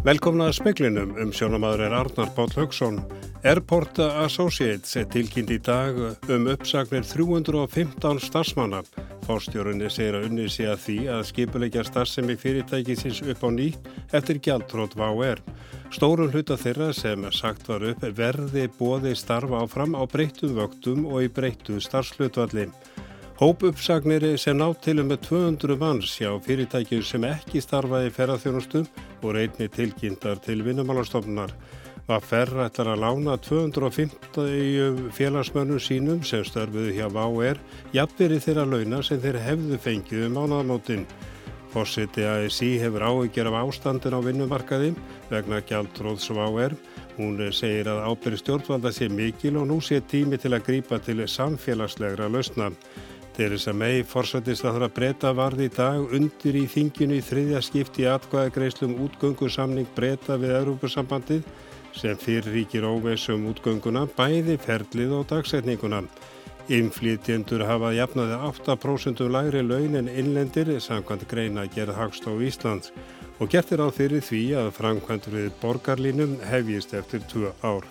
Velkomna að speklinum um sjónamaður er Arnar Báll Högson. Airport Associates er tilkynnt í dag um uppsagnir 315 starfsmanna. Fórstjórunni segir að unni sé að því að skipuleikja starfsemi fyrirtækisins upp á nýtt eftir gjaldrót VAR. Stórun hluta þeirra sem sagt var upp verði bóði starfa áfram á breyttum vöktum og í breyttu starfslutvalli. Hópuppsagnir sem ná til um með 200 manns hjá fyrirtækjum sem ekki starfaði ferðarþjónustum og reyni tilkynntar til vinnumálastofnunar. Var ferra ætlar að lána 250 félagsmönnum sínum sem störfuðu hjá VAR jafnveri þeirra launa sem þeir hefðu fengið um ánæðamótin. Fórsiti ASI hefur áhyggjur af ástandin á vinnumarkaði vegna gjaldróðs VAR. Hún segir að ábyrði stjórnvalda sé mikil og nú sé tími til að grípa til samfélagslegra lausna. Theresa May forsættist að að breyta varði í dag undir í þinginu í þriðja skipti atkvæðagreislum útgöngusamning breyta við Európusambandið sem fyrir ríkir óveisum útgönguna bæði ferlið og dagsetninguna. Inflýtjendur hafa jafnaði 8% lægri laun en innlendir samkvæmt greina gerð hagst á Íslands og gertir á fyrir því að framkvæmdur við borgarlínum hefjist eftir 2 ár.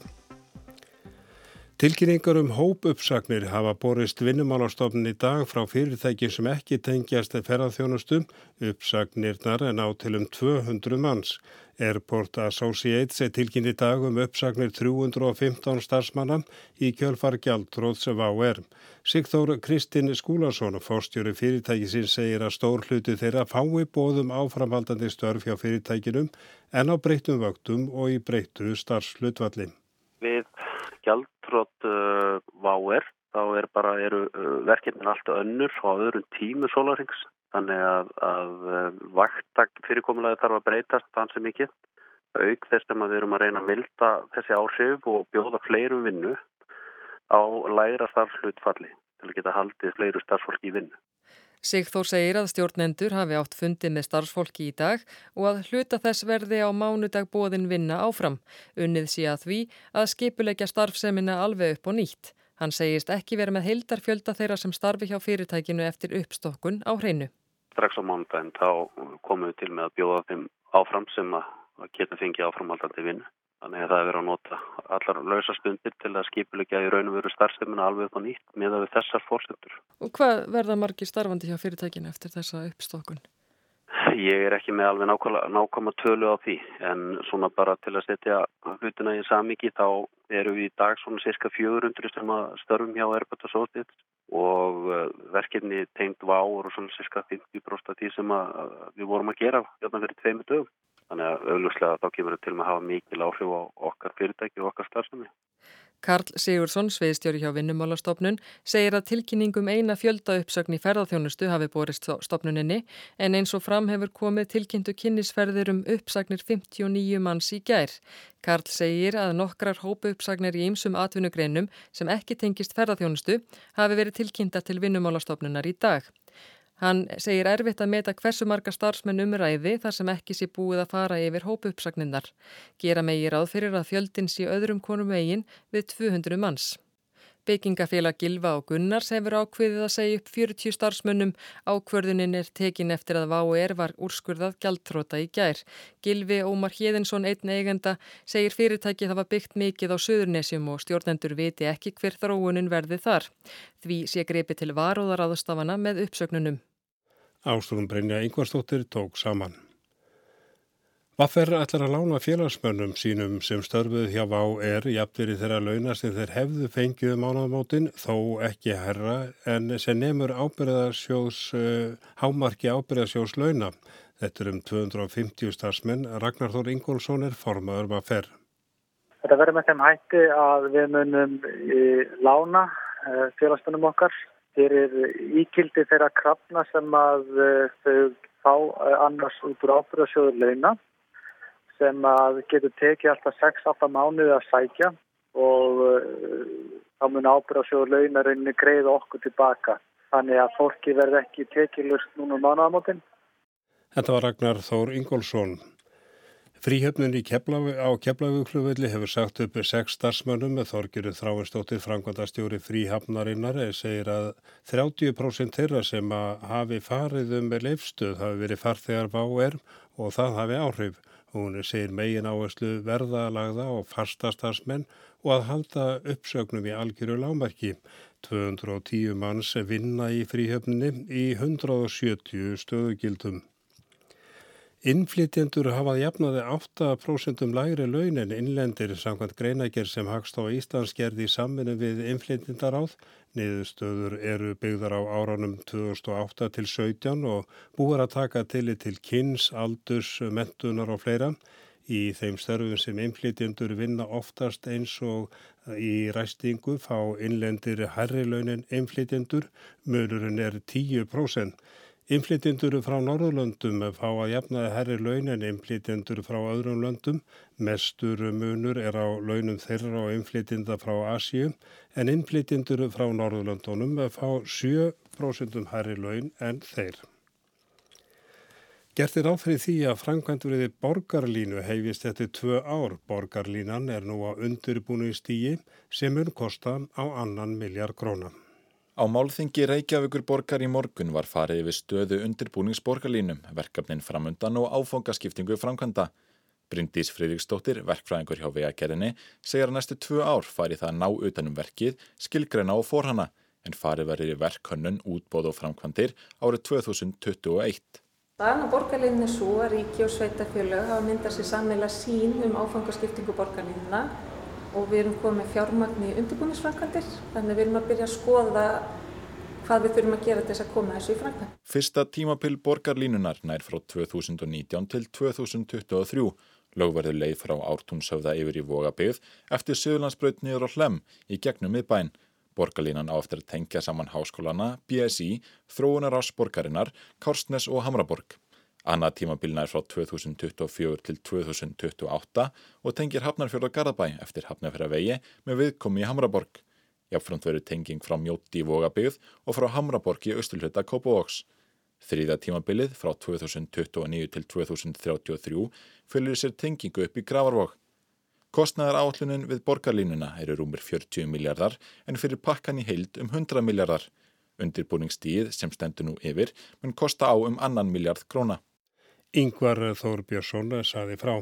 Tilkynningar um hópuppsagnir hafa borist vinnumálastofnun í dag frá fyrirtækjum sem ekki tengjast ferðarþjónustum, uppsagnirnar en á til um 200 manns. Airport Associates er tilkynni dag um uppsagnir 315 starfsmanna í kjölfar gjaldróðs af AR. Sigþór Kristinn Skúlason, fórstjóri fyrirtækisins, segir að stór hluti þeirra fái bóðum áframhaldandi störf hjá fyrirtækinum en á breyttum vöktum og í breyttu starfslutvalli. Við gjaldrótt uh, váer þá er bara, eru uh, verkefnin alltaf önnur á öðrum tímu sólarhengs þannig að, að uh, vaktak fyrirkomulega þarf að breytast þannig mikið auk þess að við erum að reyna að milda þessi áhrif og bjóða fleirum vinnu á læra starfslutfalli til að geta haldið fleiru starfsfólki í vinnu. Sigþór segir að stjórnendur hafi átt fundið með starfsfólki í dag og að hluta þess verði á mánudag bóðin vinna áfram. Unnið sé að því að skipuleikja starfsemina alveg upp og nýtt. Hann segist ekki verið með heildarfjölda þeirra sem starfi hjá fyrirtækinu eftir uppstokkun á hreinu. Strax á mánudaginn þá komum við til með að bjóða þeim áfram sem að geta fengið áframaldandi vinnu. Þannig að það er verið að nota allar lausastundir til að skipulegja í raun og veru starfsefnuna alveg upp á nýtt með að við þessar fórsendur. Og hvað verða margir starfandi hjá fyrirtækinu eftir þessa uppstokkun? Ég er ekki með alveg nákvæma tölu á því en svona bara til að setja hlutina í samiki þá eru við í dag svona cirka 400 sem að störfum hjá og Sótið og uh, verkefni tengt vá og svona cirka 50% af því sem við vorum að gera hérna verið tveimu dögum. Þannig að auðvuslega þá kemur þetta til að hafa mikil áhrif á okkar fyrirtæki og okkar starfsemi. Karl Sigursson, sveiðstjóri hjá Vinnumálastofnun, segir að tilkynningum eina fjölda uppsögn í ferðarþjónustu hafi borist stofnuninni en eins og fram hefur komið tilkynntu kynnisferðir um uppsagnir 59 manns í gær. Karl segir að nokkrar hópu uppsagnir í ymsum atvinnugreinum sem ekki tengist ferðarþjónustu hafi verið tilkynnta til Vinnumálastofnunar í dag. Hann segir erfitt að meta hversu marga starfsmenn umræði þar sem ekki sé búið að fara yfir hópuppsagninnar. Gera megi ráð fyrir að fjöldins í öðrum konum eigin við 200 manns. Byggingafélag Gilva og Gunnars hefur ákveðið að segja upp 40 starfsmönnum. Ákverðunin er tekin eftir að VAUR var úrskurðað gjaldtróta í gær. Gilvi Ómar Hjeðinsson, einn eigenda, segir fyrirtæki það var byggt mikið á Suðurnesjum og stjórnendur viti ekki hver þróunin verði þar. Því sé greipi til varóðaráðustafana með uppsögnunum. Ástrúm Brynja Yngvarstóttir tók saman. Vaffer ætlar að lána félagsmönnum sínum sem störfuð hjá VÁR jafnveri þeirra launa sem þeir hefðu fengið mánaðamótin þó ekki herra en sem nefnur ábyrðarsjós, uh, hámarki ábyrðarsjós launa. Þetta er um 250 starfsmenn. Ragnar Þór Ingólfsson er formaður Vaffer. Þetta verður með þeim hætti að við munum lána uh, félagsmönnum okkar fyrir íkildi þeirra krafna sem að þau fá annars út úr ábyrðarsjóður launa sem að getur tekið alltaf 6-8 mánuði að sækja og þá mun ábyrðarsjóður launarinn greið okkur tilbaka. Þannig að fólki verð ekki tekilust núna mánuðamótin. Þetta var Ragnar Þór Ingólfsson. Fríhjöfnun á Keflavíkluvöldi hefur sagt upp sex starfsmönnum með þorgiru þráinstóttir Frankvandastjóri fríhafnarinnar eða segir að 30% þeirra sem hafi farið um með leifstöð hafi verið farþegar váer og það hafi áhrif. Hún segir megin áherslu verðalagða og fastastarsmenn og að halda uppsögnum í algjöru lámarki. 210 manns vinna í fríhöfninni í 170 stöðugildum. Innflytjendur hafað jafnaði 8% lægri laun en innlendir samkvæmt greinager sem hagst á Íslands gerði í samminu við innflytjendaráð. Niðurstöður eru byggðar á áranum 2008 til 17 og búar að taka til til kynns, aldurs, mentunar og fleira. Í þeim störfum sem innflytjendur vinna oftast eins og í ræstingu fá innlendir herri launin innflytjendur, mörurinn er 10%. Inflytjendur frá Norðurlöndum fá að jafnaði herri laun en inflytjendur frá öðrum löndum. Mestur munur er á launum þeirra og inflytjenda frá Asíu en inflytjendur frá Norðurlöndunum fá 7% herri laun en þeir. Gert er áfrið því að framkvæmduriði borgarlínu heifist eftir tvö ár. Borgarlínan er nú á undirbúinu stígi sem mun kosta á annan miljard króna. Á málþingi Reykjavíkur borgar í morgun var farið yfir stöðu undirbúningsborgarlínum, verkefnin framundan og áfangaskiptingu framkvæmda. Bryndís Friðriksdóttir, verkfræðingur hjá vegagerðinni, segjar að næstu tvö ár farið það að ná utanum verkið, skilgreina og forhana, en farið verið í verkhönnun, útbóð og framkvæmdir árið 2021. Staðan á borgarlínni svo að ríki og sveitafjölög hafa myndað sér sammeila sín um áfangaskiptingu borgarlínuna og við erum komið fjármagn í undirbúningsfrankandir þannig við erum að byrja að skoða hvað við þurfum að gera til þess að koma þessu í framkvæm. Fyrsta tímapill borgarlínunar nær frá 2019 til 2023 lögverður leið frá ártúnsöfða yfir í Vogabygð eftir Suðlandsbraut niður á Hlem í gegnum miðbæn. Borgarlínan á eftir að tengja saman háskólana, BSI, þróunar ásborgarinnar, Korsnes og Hamraborg. Annað tímabilna er frá 2024 til 2028 og tengir Hafnarfjörð og Garðabæ eftir Hafnarfjörðavegi með viðkomi í Hamraborg. Jáfnframt verður tenging frá Mjótti í Vogabygð og frá Hamraborg í Östulhutta Kópavóks. Þriða tímabilið frá 2029 til 2033 fylgir sér tengingu upp í Gravarvók. Kostnæðar áallunin við borgarlínuna eru rúmir 40 miljardar en fyrir pakkan í heild um 100 miljardar. Undirbúningstíð sem stendur nú yfir mun kosta á um annan miljard króna. Yngvar Þór Björnsson saði frá.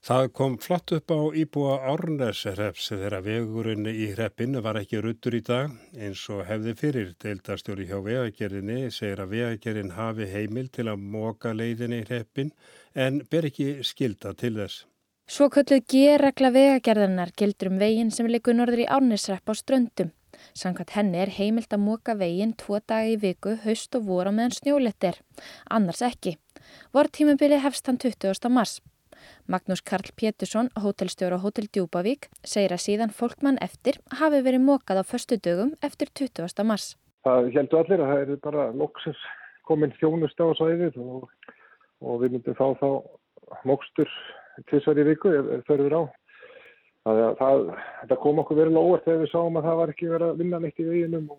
Það kom flatt upp á íbúa Árnesreps þegar vegurinn í hreppinu var ekki ruttur í dag eins og hefði fyrir. Deildastjóri hjá vegagerðinni segir að vegagerðin hafi heimil til að móka leiðinni í hreppin en ber ekki skilda til þess. Svo kölluð gerregla vegagerðarnar gildur um veginn sem likur norður í Árnesrepp á ströndum. Sannkvæmt henni er heimilt að móka veginn tvo daga í viku, haust og voru meðan snjólettir. Annars ekki. Vortímabilið hefst hann 20. mars. Magnús Karl Pétursson, hótelstjóra Hótel Djúbavík, segir að síðan fólkmann eftir hafi verið mókað á förstu dögum eftir 20. mars. Það heldur allir að það eru bara loksins komin þjónust á sæðið og, og við myndum fá þá mókstur tvisar í viku ef þau eru á. Það, það, kom okkur verilega óvart þegar við sáum að það var ekki verið að vinna neitt í veginum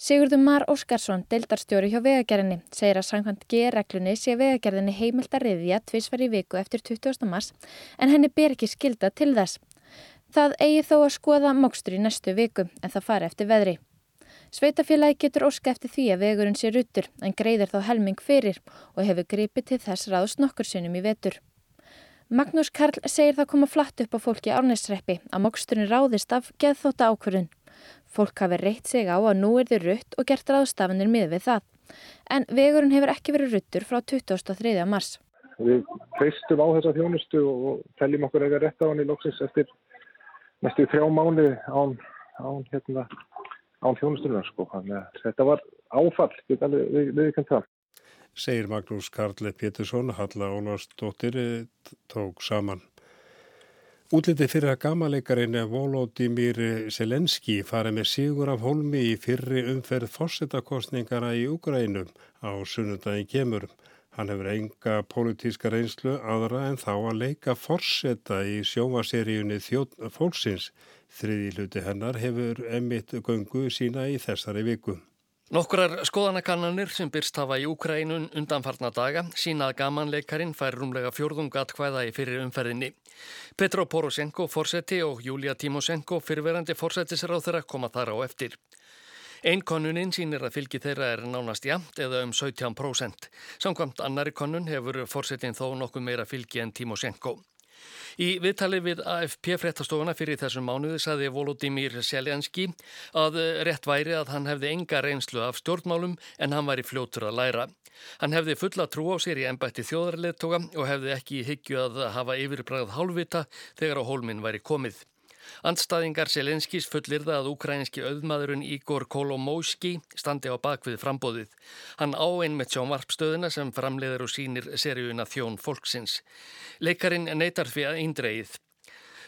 Sigurður Mar Óskarsson, deildarstjóri hjá vegagerðinni, segir að sangkvæmt G-reglunni sé vegagerðinni heimilt að riðja tvísvar í viku eftir 20. mars en henni ber ekki skilda til þess. Það eigi þó að skoða mókstur í næstu viku en það fari eftir veðri. Sveitafélagi getur óska eftir því að vegurinn sé ruttur en greiðir þá helming fyrir og hefur gripið til þess ráðs nokkur sinnum í vetur. Magnús Karl segir það koma flatt upp á fólki árneisreppi að móksturinn ráðist af geðþóta ákvörðun. Fólk hafi reitt sig á að nú er þið rutt og gert ráðstafanir mið við það. En vegurinn hefur ekki verið ruttur frá 23. mars. Við feistum á þessa þjónustu og teljum okkur eða rétt á hann í loksins eftir næstu þrjá mánu án, án, hérna, án þjónustunar. Sko. Þetta var áfall, við, við, við ekki það. Segir Magnús Karle Pétursson, Halla Ólarsdóttir tók saman. Útlitið fyrir að gamaleikarin Volodymyr Selenski farið með sigur af holmi í fyrri umferð fórsetakostningara í Ugrænum á sunnundagin kemur. Hann hefur enga pólitíska reynslu aðra en þá að leika fórseta í sjómaseríunni Þjótt fólksins. Þriði hluti hennar hefur emitt göngu sína í þessari viku. Nokkrar skoðanakannanir sem byrst hafa í Ukrænun undanfarna daga sínað gamanleikarin fær rúmlega fjórðungat hvaða í fyrir umferðinni. Petro Poroshenko, forseti og Júlia Timosenko, fyrirverandi forsetisráð þeirra koma þar á eftir. Einn konuninn sínir að fylgi þeirra er nánast jamt eða um 17%. Samkvæmt annari konun hefur fórsetin þó nokkuð meira fylgi en Timoshenko. Í viðtali við AFP fréttastofuna fyrir þessum mánuði saði Volodymyr Seljanski að rétt væri að hann hefði enga reynslu af stjórnmálum en hann var í fljótur að læra. Hann hefði fulla trú á sér í ennbætti þjóðarleðtoga og hefði ekki higgju að hafa yfirbræð hálfvita þegar á hólminn væri komið. Andstaðingar Selenskis fullir það að ukrainski auðmaðurinn Igor Kolomóski standi á bakvið frambóðið. Hann á einmitt sjónvarpstöðuna sem framleiður og sínir seríuna Þjón Folksins. Leikarin neytar því að eindreið.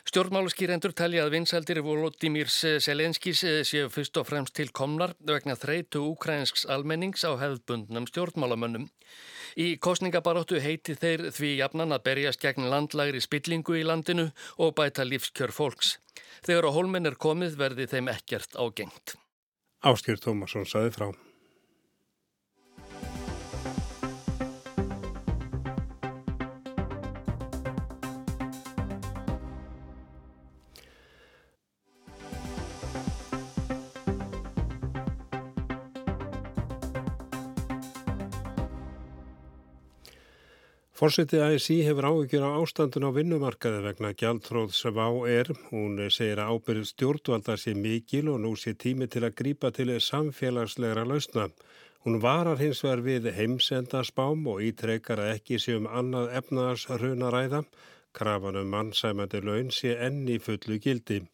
Stjórnmáluskýrendur telja að vinsældir Volodymyrs Selenskis séu fyrst og fremst til komnar vegna þreitu ukrainsks almennings á hefðbundnum stjórnmálamönnum. Í kostningabaróttu heiti þeir því jafnan að berjast gegn landlægri spillingu í landinu og bæta lífskjör fólks. Þegar á hólminn er komið verði þeim ekkert ágengt. Áskjör Tómasson saði frá. Fórsetið ASI hefur áhyggjur á ástandun á vinnumarkaði vegna gjaldtróð sem á er. Hún segir að ábyrð stjórnvalda sé mikil og nú sé tími til að grípa til samfélagslegra lausna. Hún varar hins vegar við heimsendaspám og ítrekkar að ekki sé um annað efnaðars hrunaræða. Krafan um mannsæmandi laun sé enni fullu gildi.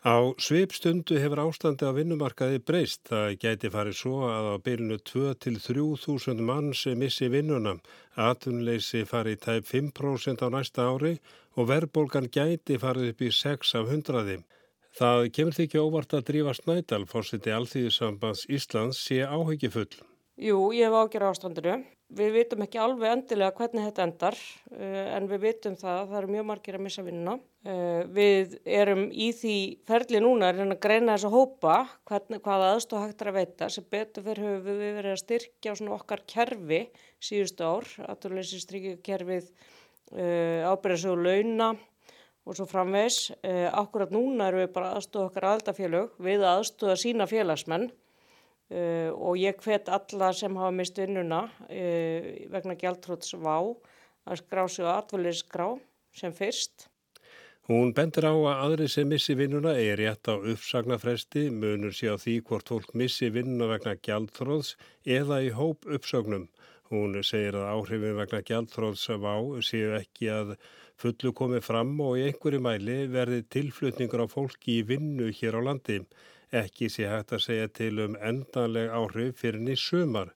Á sveipstundu hefur ástandi á vinnumarkaði breyst. Það gæti farið svo að á byrjunu 2-3 þúsund manns missi vinnuna. Atunleysi farið tæp 5% á næsta ári og verðbólgan gæti farið upp í 6 af 100. Það kemur því ekki óvart að drífa Snædal, fórsiti Alþýðisambands Íslands, sé áhyggjufull. Jú, ég hef ágjör ástandinu. Við vitum ekki alveg endilega hvernig þetta endar en við vitum það að það eru mjög margir að missa vinnuna. Við erum í því ferli núna að greina þess að hópa hvernig, hvaða aðstof hægt er að veita sem betur fyrir höfum við verið að styrkja okkar kerfi síðustu ár, aðurleysi styrkja kerfið ábyrðasögur launa og svo framvegs. Akkurat núna erum við bara aðstofa okkar aðaldafélög við að aðstofa sína félagsmenn Uh, og ég hvet alla sem hafa mist vinnuna uh, vegna gjaldtróts vá að skrá sig á atvöldisgrá sem fyrst. Hún bendur á að aðri sem missi vinnuna er rétt á uppsagnafresti, munur sé á því hvort fólk missi vinnuna vegna gjaldtróðs eða í hóp uppsögnum. Hún segir að áhrifin vegna gjaldtróðs vá séu ekki að fullu komið fram og í einhverju mæli verði tilflutningur á fólki í vinnu hér á landi. Ekki sé hægt að segja til um endanleg áhrif fyrir nýtt sumar.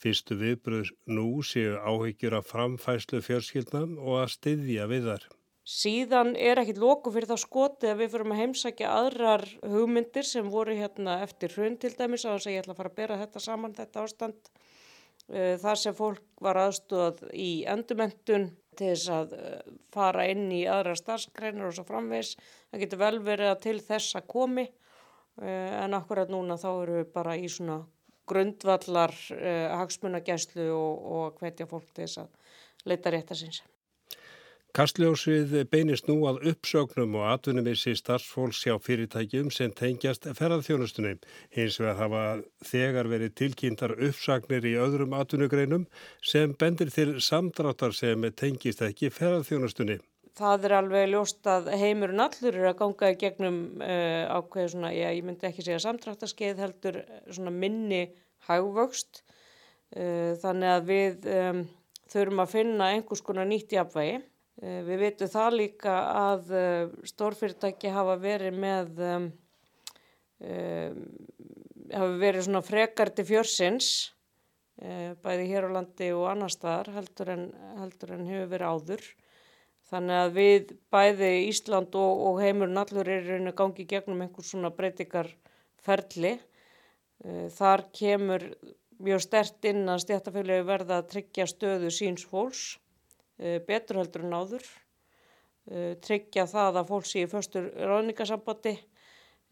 Fyrstu viðbröð nú séu áhyggjur af framfæslu fjörskildnam og að styðja við þar. Síðan er ekkit loku fyrir það skoti að við fyrir að heimsækja aðrar hugmyndir sem voru hérna eftir hrun til dæmis á þess að ég ætla að fara að bera þetta saman, þetta ástand. Þar sem fólk var aðstúðað í endumendun til þess að fara inn í aðra starfskreinar og svo framvegs. Það getur vel verið að til þess að komi en akkurat núna þá eru við bara í svona grundvallar uh, hagsmunagæslu og, og hvetja fólk til þess að leita réttasins. Kastljósið beinist nú að uppsögnum og atvinnumissi starfsfólks hjá fyrirtækjum sem tengjast ferðarþjónustunni. Hins vegar hafa þegar verið tilkynntar uppsagnir í öðrum atvinnugreinum sem bendir til samdráttar sem tengist ekki ferðarþjónustunni. Það er alveg ljóst að heimurinn allur er að ganga í gegnum uh, ákveðu svona, já, ég myndi ekki segja samtráttaskeið heldur svona minni hægvöxt. Uh, þannig að við um, þurfum að finna einhvers konar nýtt jafnvægi. Uh, við veitum það líka að stórfyrirtæki hafa verið með, um, hafa verið svona frekar til fjörsins, bæði hér á landi og annar staðar heldur en, heldur en hefur verið áður. Þannig að við bæði Ísland og, og heimurinn allur er raunin að gangi gegnum einhvers svona breytingarferli. Þar kemur mjög stert inn að stjættafélagi verða að tryggja stöðu síns fólks, betur heldur en áður. Tryggja það að fólk sé í förstur ráðningasambandi,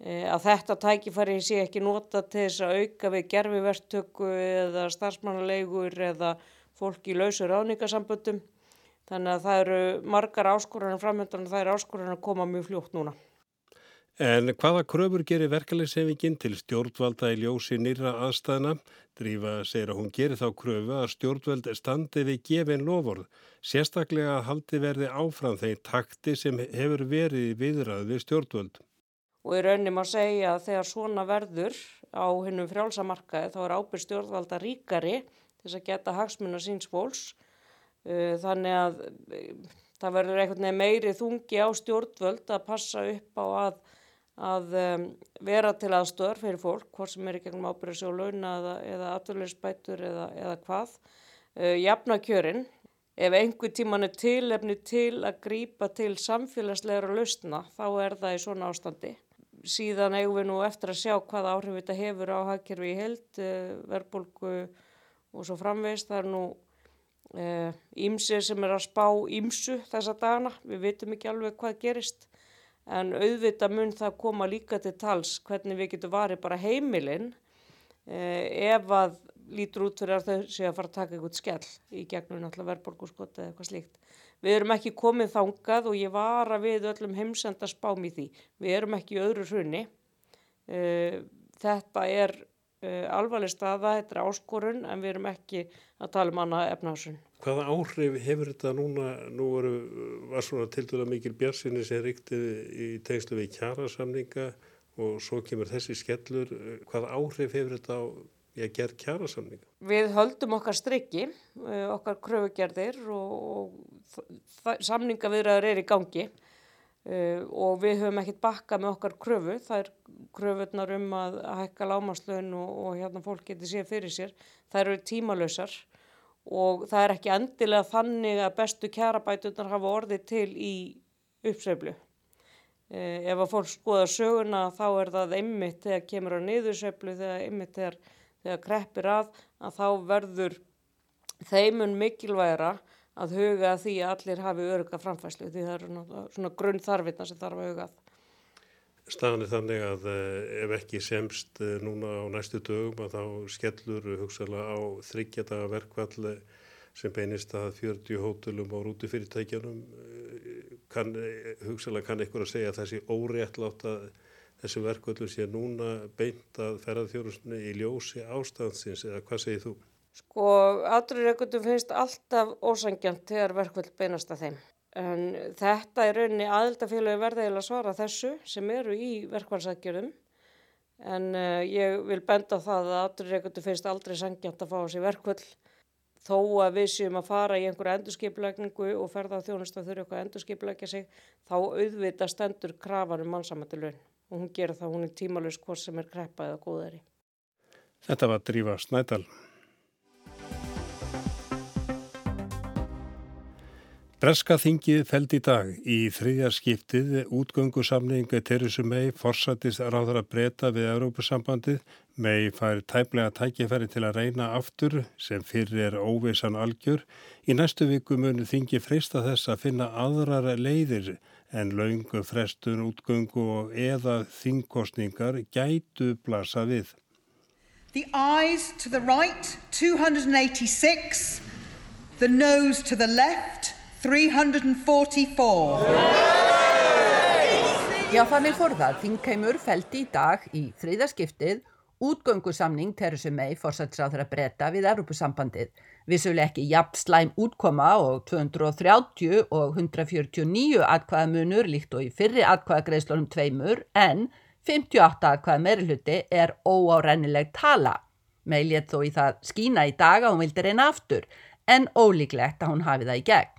að þetta tækifæri sé ekki nota til þess að auka við gerfivertöku eða starfsmannulegur eða fólk í lausu ráðningasamböndum. Þannig að það eru margar áskoranir framöndan og það eru áskoranir að koma mjög fljótt núna. En hvaða kröfur gerir verkefliðsefingin til stjórnvalda í ljósi nýra aðstæðna? Drífa segir að hún gerir þá kröfu að stjórnvald standi við gefin lofórð, sérstaklega að haldi verði áfram þeir takti sem hefur verið viðrað við stjórnvald. Og í rauninni má segja að þegar svona verður á hennum frjálsamarkaði þá er ábyrg stjórnvalda ríkari þess að geta hagsmunna síns fólks. Uh, þannig að uh, það verður einhvern veginn meiri þungi á stjórnvöld að passa upp á að að um, vera til aðstöðar fyrir fólk, hvort sem er í gegnum ábyrðis og launa eða, afturleysbætur eða, eða hvað. Uh, jafna kjörin, ef einhver tíman er tilefni til að grýpa til samfélagslegra lausna, þá er það í svona ástandi. Síðan eigum við nú eftir að sjá hvað áhrif þetta hefur á hagkerfi í held, uh, verðbólgu og svo framvegist. Það er nú ímsið uh, sem er að spá ímsu þessa dagana, við vitum ekki alveg hvað gerist en auðvitað mun það koma líka til tals hvernig við getum varið bara heimilinn eh, ef að lítur út fyrir að þau séu að fara að taka eitthvað skell í gegnum náttúrulega verðborgurskott eða eitthvað slíkt. Við erum ekki komið þangað og ég var að við öllum heimsenda spám í því. Við erum ekki í öðru hrunni. Eh, þetta er eh, alvarleg staða, þetta er áskorun en við erum ekki að tala um annað efnásun. Hvaða áhrif hefur þetta núna, nú eru, var svona til dæla mikil björnsinni sem ríkti í tengslu við kjærasamninga og svo kemur þessi skellur, hvaða áhrif hefur þetta á að gera kjærasamninga? Við höldum okkar strikki, eh, okkar kröfugerðir og, og samningavirðar er í gangi uh, og við höfum ekkert bakka með okkar kröfu, það er kröfunar um að, hækka lámaslun og, og hérna fólk getur séð fyrir sér, það eru tímalösar og það er ekki endilega þannig að bestu kjarabætunar hafa orðið til í uppsveiflu. Eh, ef að fólk skoða söguna þá er það einmitt þegar kemur á niðursveiflu, þegar einmitt þegar, þegar kreppir að, að þá verður þeimun mikilvægra að huga því að allir hafi örga framfæslu því það eru svona grunn þarfinna sem þarf að huga að. Staðan er þannig að eh, ef ekki semst eh, núna á næstu dögum að þá skellur hugsaðlega á þryggjadaga verkvall sem beinist að 40 hótelum á rútufyrirtækjanum. Eh, kann, hugsaðlega kann ykkur að segja að þessi óréttlátt að þessi verkvallur sé núna beint að ferðarþjóðusinu í ljósi ástansins eða hvað segir þú? Sko, aðrurreikutum finnst alltaf ósangjant þegar verkvall beinast að þeim. En þetta er rauninni aðildafélagi verðilega að svara þessu sem eru í verkvælsækjörðum en uh, ég vil benda það að afturreikundu finnst aldrei sangjant að fá þessi verkvöld þó að við séum að fara í einhverja endurskiplækningu og ferða á þjónust að þurfa eitthvað að endurskiplækja sig þá auðvita stendur krafar um mannsamættu laun og hún gerir það, hún er tímalus hvort sem er kreppa eða góðari. Þetta var Drífa Snædal. Breska þingið feld í dag í þriðja skiptið útgöngusamning Teresu mei forsatist ráður að breyta við Európusambandið. Mei fær tæplega tækifæri til að reyna aftur sem fyrir er óveisan algjör. Í næstu viku munu þingi freista þess að finna aðrar leiðir en laungu frestun útgöngu og eða þingkostningar gætu blasa við. The eyes to the right, 286. The nose to the left, 344. Já, þannig fór það. Þingheimur feldi í dag í þriðaskiptið útgöngusamning Teresu May fórsætsráður að breyta við Europasambandið. Vissuleg ekki jafn slæm útkoma og 230 og 149 atkvæðamunur líkt og í fyrri atkvæðagreislunum tveimur en 58 atkvæða meiruluti er óárennileg tala. May létt þó í það skína í dag að hún vildi reyna aftur en ólíklegt að hún hafi það í gegn.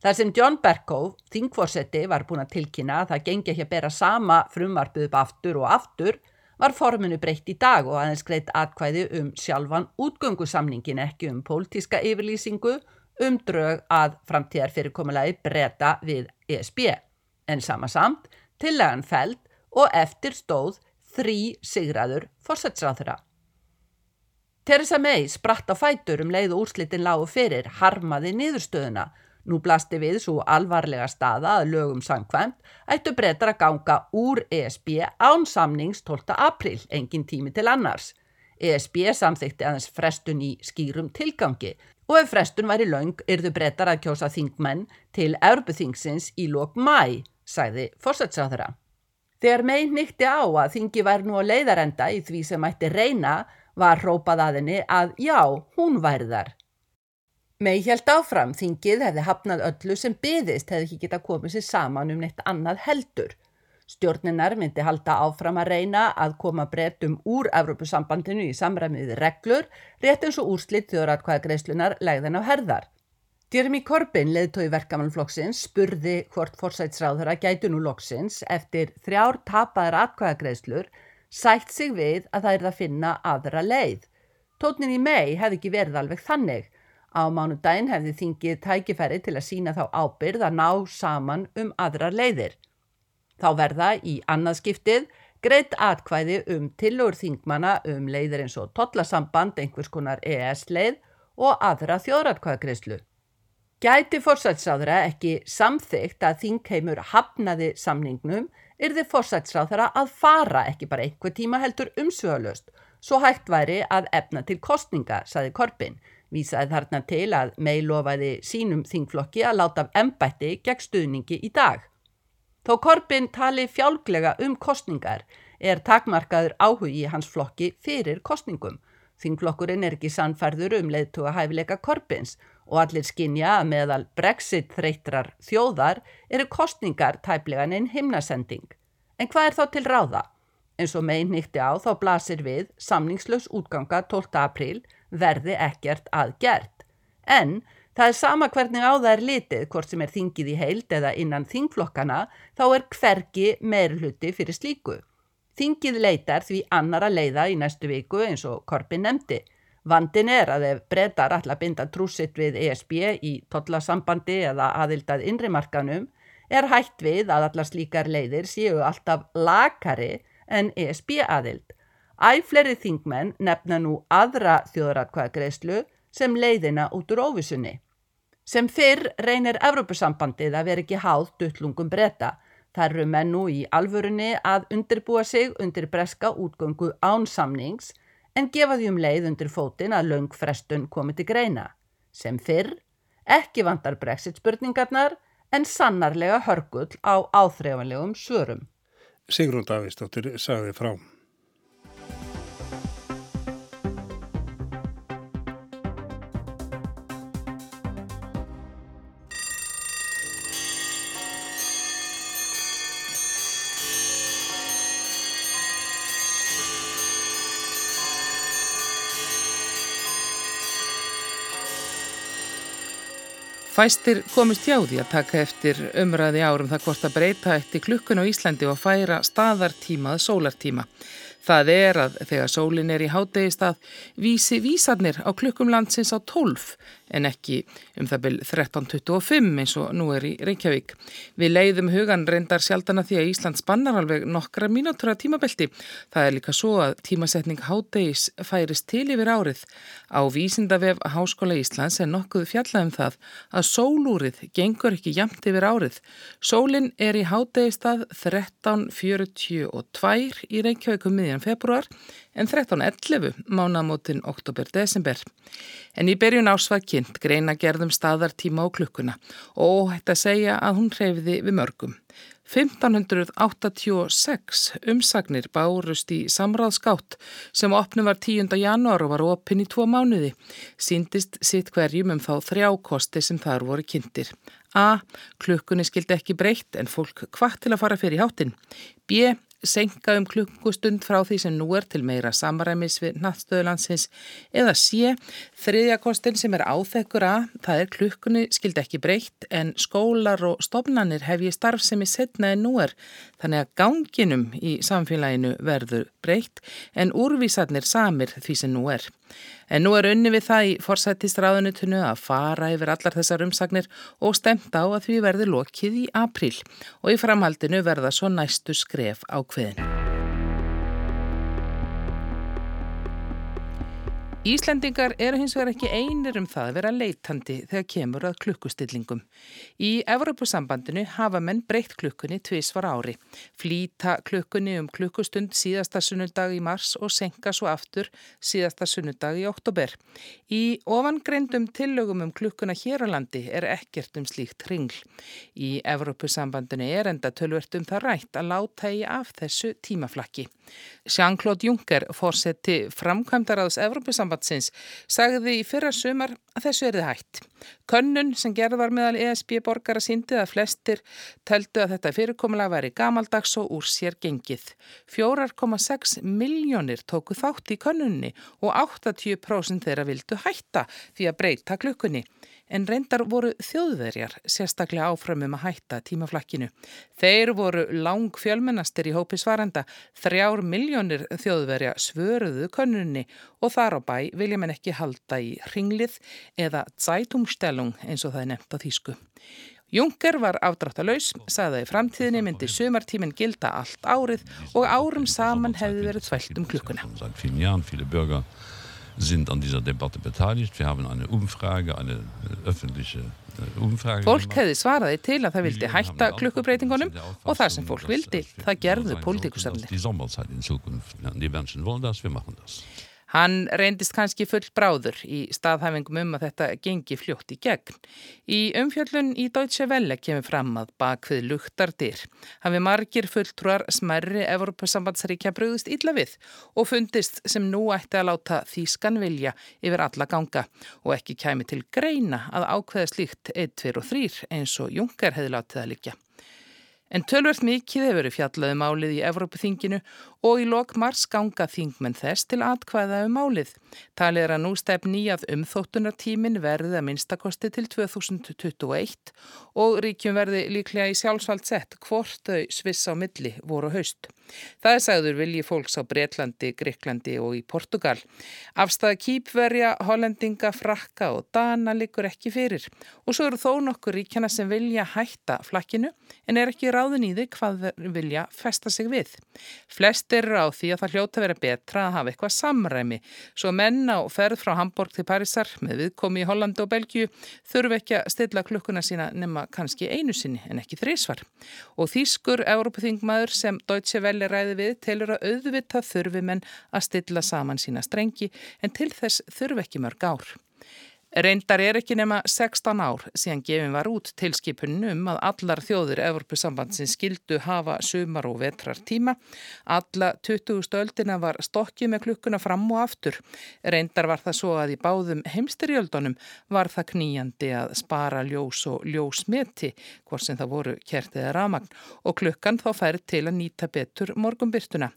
Þar sem John Berkow, þingforsetti, var búin að tilkynna að það gengi ekki að bera sama frumvarpið upp aftur og aftur, var forminu breytt í dag og aðeins greitt atkvæði um sjálfan útgöngusamningin ekki um pólitíska yfirlýsingu um drög að framtíðar fyrirkomulagi breyta við ESB. En sama samt, tillagan feld og eftir stóð þrý sigraður forsettsráðura. Theresa May spratt á fætur um leið og úrslitin lágu fyrir, harmaði niðurstöðuna Nú blasti við svo alvarlega staða að lögum samkvæmt ættu breytar að ganga úr ESB án samnings 12. april, engin tími til annars. ESB samþykti aðeins frestun í skýrum tilgangi og ef frestun væri laung yrðu breytar að kjósa þingmenn til Európuþingsins í lók mæ, sæði fórsætsáðara. Þegar megin nýtti á að þingi væri nú á leiðarenda í því sem mætti reyna var hrópað að henni að já, hún væri þar. Mei held áfram, þingið hefði hafnað öllu sem byðist hefði ekki geta komið sér saman um neitt annað heldur. Stjórninar myndi halda áfram að reyna að koma breytum úr Evrópusambandinu í samræmiði reglur, rétt eins og úrslitt þjóðratkvæða greislunar legðin á herðar. Jeremy Corbyn, leðtói verkamannflokksins, spurði hvort forsætsráður að gætu nú loksins eftir þrjár tapaðar atkvæðagreislur sætt sig við að það er að finna aðra leið. Tótnin í mei hefði ekki verið alveg þannig Á mánudaginn hefði þingið tækifæri til að sína þá ábyrð að ná saman um aðrar leiðir. Þá verða í annarskiptið greitt atkvæði um tillur þingmana um leiðir eins og totlasamband, einhvers konar EES-leið og aðra þjóðratkvæðagreyslu. Gæti fórsætsráðra ekki samþygt að þingheimur hafnaði samningnum þið fórsætsráðra að fara ekki bara einhver tíma heldur umsvöðalust, svo hægt væri að efna til kostninga, saði Korbin, Vísaði þarna til að mei lofaði sínum þingflokki að láta af embætti gegn stuðningi í dag. Þó Korbin tali fjálglega um kostningar er takmarkaður áhugi í hans flokki fyrir kostningum. Þingflokkurinn er ekki sannfærður um leiðtuga hæfileika Korbins og allir skinja að meðal brexit þreytrar þjóðar eru kostningar tæplegan einn himnasending. En hvað er þá til ráða? Eins og megin nýtti á þá blasir við samningslaus útganga 12. apríl verði ekkert aðgert. En það er sama hvernig á það er litið, hvort sem er þingið í heild eða innan þingflokkana, þá er hvergi meirluti fyrir slíku. Þingið leitar því annara leiða í næstu viku eins og Korpin nefndi. Vandin er að ef breytar allar binda trúsitt við ESB í tollasambandi eða aðildað innrimarkanum, er hægt við að allar slíkar leiðir séu alltaf lakari en ESB aðild. Æfleri þingmenn nefna nú aðra þjóðratkvæðagreyslu sem leiðina út úr óvisunni. Sem fyrr reynir Evrópusambandið að vera ekki háð duttlungum breyta. Það eru menn nú í alvörunni að undirbúa sig undir breska útgöngu ánsamnings en gefa því um leið undir fótin að löng frestun komi til greina. Sem fyrr, ekki vandar brexit spurningarnar en sannarlega hörgull á áþreifanlegum svörum. Sigrun Davísdóttir sagði frá. Fæstir komist hjá því að taka eftir umræði árum það hvort að breyta eftir klukkun á Íslandi og færa staðartímað sólartíma. Það er að þegar sólin er í hádegistað vísi vísarnir á klukkum landsins á 12 en ekki um það byrj 13.25 eins og nú er í Reykjavík. Við leiðum hugan reyndar sjaldana því að Ísland spannar alveg nokkra mínútur að tímabelti. Það er líka svo að tímasetning hádegis færist til yfir árið. Á vísindavef Háskóla Íslands er nokkuð fjallað um það að sólúrið gengur ekki jamt yfir árið. Sólin er í hádegistað 13.42 í Reykjavíkum miðjan februar en 13.11 mánamótin oktober-desember. En í berjun ásvað kynnt greina gerðum staðartíma og klukkuna og hætti að segja að hún hreyfiði við mörgum. 1586 umsagnir bárust í samráðskátt sem opnum var 10. janúar og var opinn í tvo mánuði. Síndist sitt hverjum um þá þrjá kosti sem þar voru kynntir. A. Klukkunni skildi ekki breytt en fólk hvað til að fara fyrir háttin. B senka um klukkustund frá því sem nú er til meira samræmis við nattstöðulandsins eða sé þriðjakostin sem er áþekkur að það er klukkunni skild ekki breytt en skólar og stofnanir hef ég starf sem er setna en nú er þannig að ganginum í samfélaginu verður breytt en úrvísarnir samir því sem nú er. En nú er unni við það í forsættistráðunitunu að fara yfir allar þessar umsagnir og stemt á að því verði lokið í april og í framhaldinu verða svo næstu skref á kveðin. Íslendingar eru hins vegar ekki einir um það að vera leitandi þegar kemur að klukkustillingum. Í Evrópusambandinu hafa menn breytt klukkunni tvísvar ári, flýta klukkunni um klukkustund síðasta sunnudag í mars og senka svo aftur síðasta sunnudag í oktober. Í ofangreindum tillögum um klukkuna hér á landi er ekkert um slíkt ringl. Í Evrópusambandinu er enda tölvert um það rætt að láta í af þessu tímaflakki. Jean-Claude Juncker, fórseti framkvæmdaraðs Evrópusambandsins, sagði í fyrra sumar að þessu er þið hætt. Könnun sem gerð var meðal ESB borgara síndið að flestir töldu að þetta fyrirkomulega væri gamaldags og úr sér gengið. 4,6 miljónir tóku þátt í könnunni og 80% þeirra vildu hætta því að breyta klukkunni en reyndar voru þjóðverjar sérstaklega áframum að hætta tímaflakkinu. Þeir voru lang fjölmennastir í hópi svarenda, þrjár miljónir þjóðverja svöruðu könnunni og þar á bæ vilja menn ekki halda í ringlið eða zeitumstellung eins og það er nefnt á þýsku. Juncker var afdráttalauðs, sagði að í framtíðinni myndi sumartíminn gilda allt árið og árum saman hefði verið þvælt um klukkuna sind an dieser Debatte beteiligt. Wir haben eine Umfrage, eine äh, öffentliche äh, Umfrage. Fólk hefði svaraði til að það vildi hætta klukkubreitingunum og það sem fólk vildi, það gerðu pólitíkusarnir. Hann reyndist kannski full bráður í staðhæfingum um að þetta gengi fljótt í gegn. Í umfjöllun í Deutsche Welle kemur fram að bakvið luktardir hafi margir fulltrúar smerri Evropasambandsríkja bröðust illa við og fundist sem nú ætti að láta þýskan vilja yfir alla ganga og ekki kæmi til greina að ákveða slíkt 1, 2 og 3 eins og Juncker hefði látið að líka. En tölvert mikið hefur verið fjallaðu um málið í Evrópuþinginu og í lok mars ganga þingmenn þess til atkvæða um málið. Talið er að nú stefni að umþóttunartímin verði að minnstakosti til 2021 og ríkjum verði líklega í sjálfsvald sett hvort þau sviss á milli voru haust. Það er sagður vilji fólks á Breitlandi, Greiklandi og í Portugal. Afstæða kýpverja, hollendinga, frakka og dana likur ekki fyrir og svo eru þó nokkur ríkjana sem vilja hætta flakkinu en er ekki ráðin í því hvað þeir vilja festa sig við. Flest eru á því að það hljóta vera betra að hafa eitthvað samræmi svo menn á ferð frá Hamburg til Parísar með viðkomi í Hollandi og Belgiu þurfu ekki að stilla klukkuna sína nema kannski einu sinni en ekki þrísvar. Og þýskur Európaþingmaður sem Deutsche Welle ræði við telur að auðvitað þurfi menn að stilla saman sína strengi en til þess þurfi ekki mörg ár. Reyndar er ekki nema 16 ár síðan gefin var út tilskipunum um að allar þjóðir Evropasambandsins skildu hafa sumar og vetrar tíma. Alla 20. stöldina var stokkið með klukkuna fram og aftur. Reyndar var það svo að í báðum heimstyrjöldunum var það kníjandi að spara ljós og ljósmeti, hvort sem það voru kertið eða ramagn, og klukkan þá færð til að nýta betur morgumbyrtuna.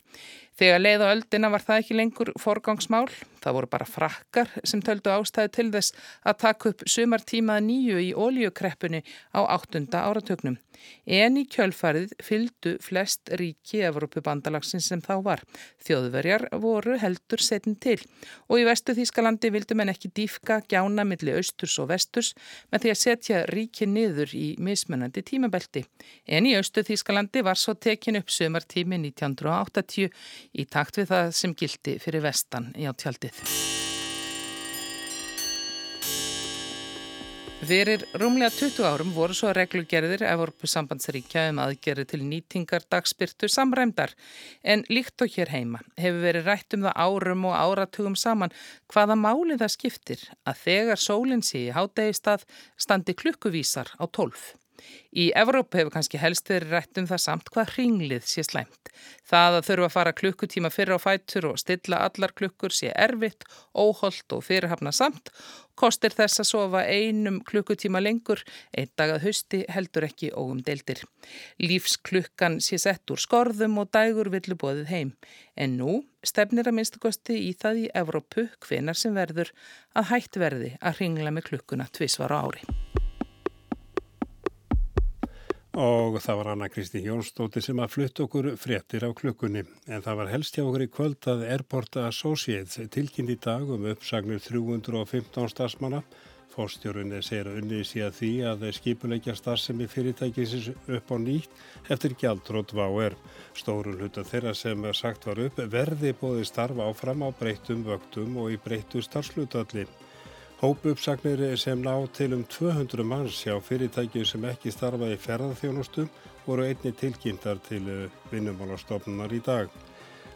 Þegar leið á öldina var það ekki lengur forgangsmál. Það voru bara frakkar sem töldu ástæði til þess að taka upp sumartímað nýju í ólíukreppunni á áttunda áratögnum. En í kjölfarið fyldu flest ríki Evrópubandalagsins sem þá var. Þjóðverjar voru heldur setin til og í vestu Þískalandi vildu menn ekki dýfka gjána millir austurs og vesturs með því að setja ríki niður í mismunandi tímabelti. En í austu Þískalandi var svo tekin upp sömartími 1980 í takt við það sem gildi fyrir vestan í átjaldið. Fyrir rúmlega 20 árum voru svo reglugerðir Evropu sambandsríkja um aðgerði til nýtingar dagspyrtu samræmdar en líkt og hér heima hefur verið rætt um það árum og áratugum saman hvaða máli það skiptir að þegar sólinn sé í hádegi stað standi klukkuvísar á 12. Í Evrópu hefur kannski helst verið rætt um það samt hvað hringlið sé slæmt. Það að þurfa að fara klukkutíma fyrir á fætur og stilla allar klukkur sé erfitt, óholt og fyrirhafna samt, kostir þess að sofa einum klukkutíma lengur, einn dag að hausti heldur ekki óum deildir. Lífsklukkan sé sett úr skorðum og dægur villu bóðið heim. En nú stefnir að minnstakosti í það í Evrópu hvenar sem verður að hætt verði að hringla með klukkuna tvísvar á ári og það var Anna Kristi Jónsdóttir sem að flutt okkur fréttir á klukkunni en það var helst hjá okkur í kvöld að Airport Associates tilkynnt í dag um uppsagnir 315 stafsmanna Fórstjórunni segir að unni sé að því að skipuleikja starfsemi fyrirtækisins upp á nýtt eftir gjaldrótt VAR. Stórun hluta þeirra sem sagt var upp verði bóði starfa áfram á breyttum vöktum og í breyttu starfslutalli. Hópuppsagnir sem ná til um 200 manns hjá fyrirtækjum sem ekki starfa í ferðarþjónustum voru einni tilkynntar til vinnumálastofnunar í dag.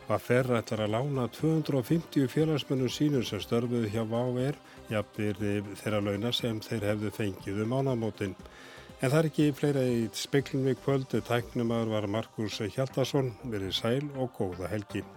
Vaffer ætlar að lána 250 félagsmennum sínum sem störfuðu hjá VAR jafnir þeirra launa sem þeir hefðu fengið um ánamótin. En það er ekki fleira í speiklum við kvöldu. Tæknumar var Markus Hjaldarsson, verið sæl og góða helgi.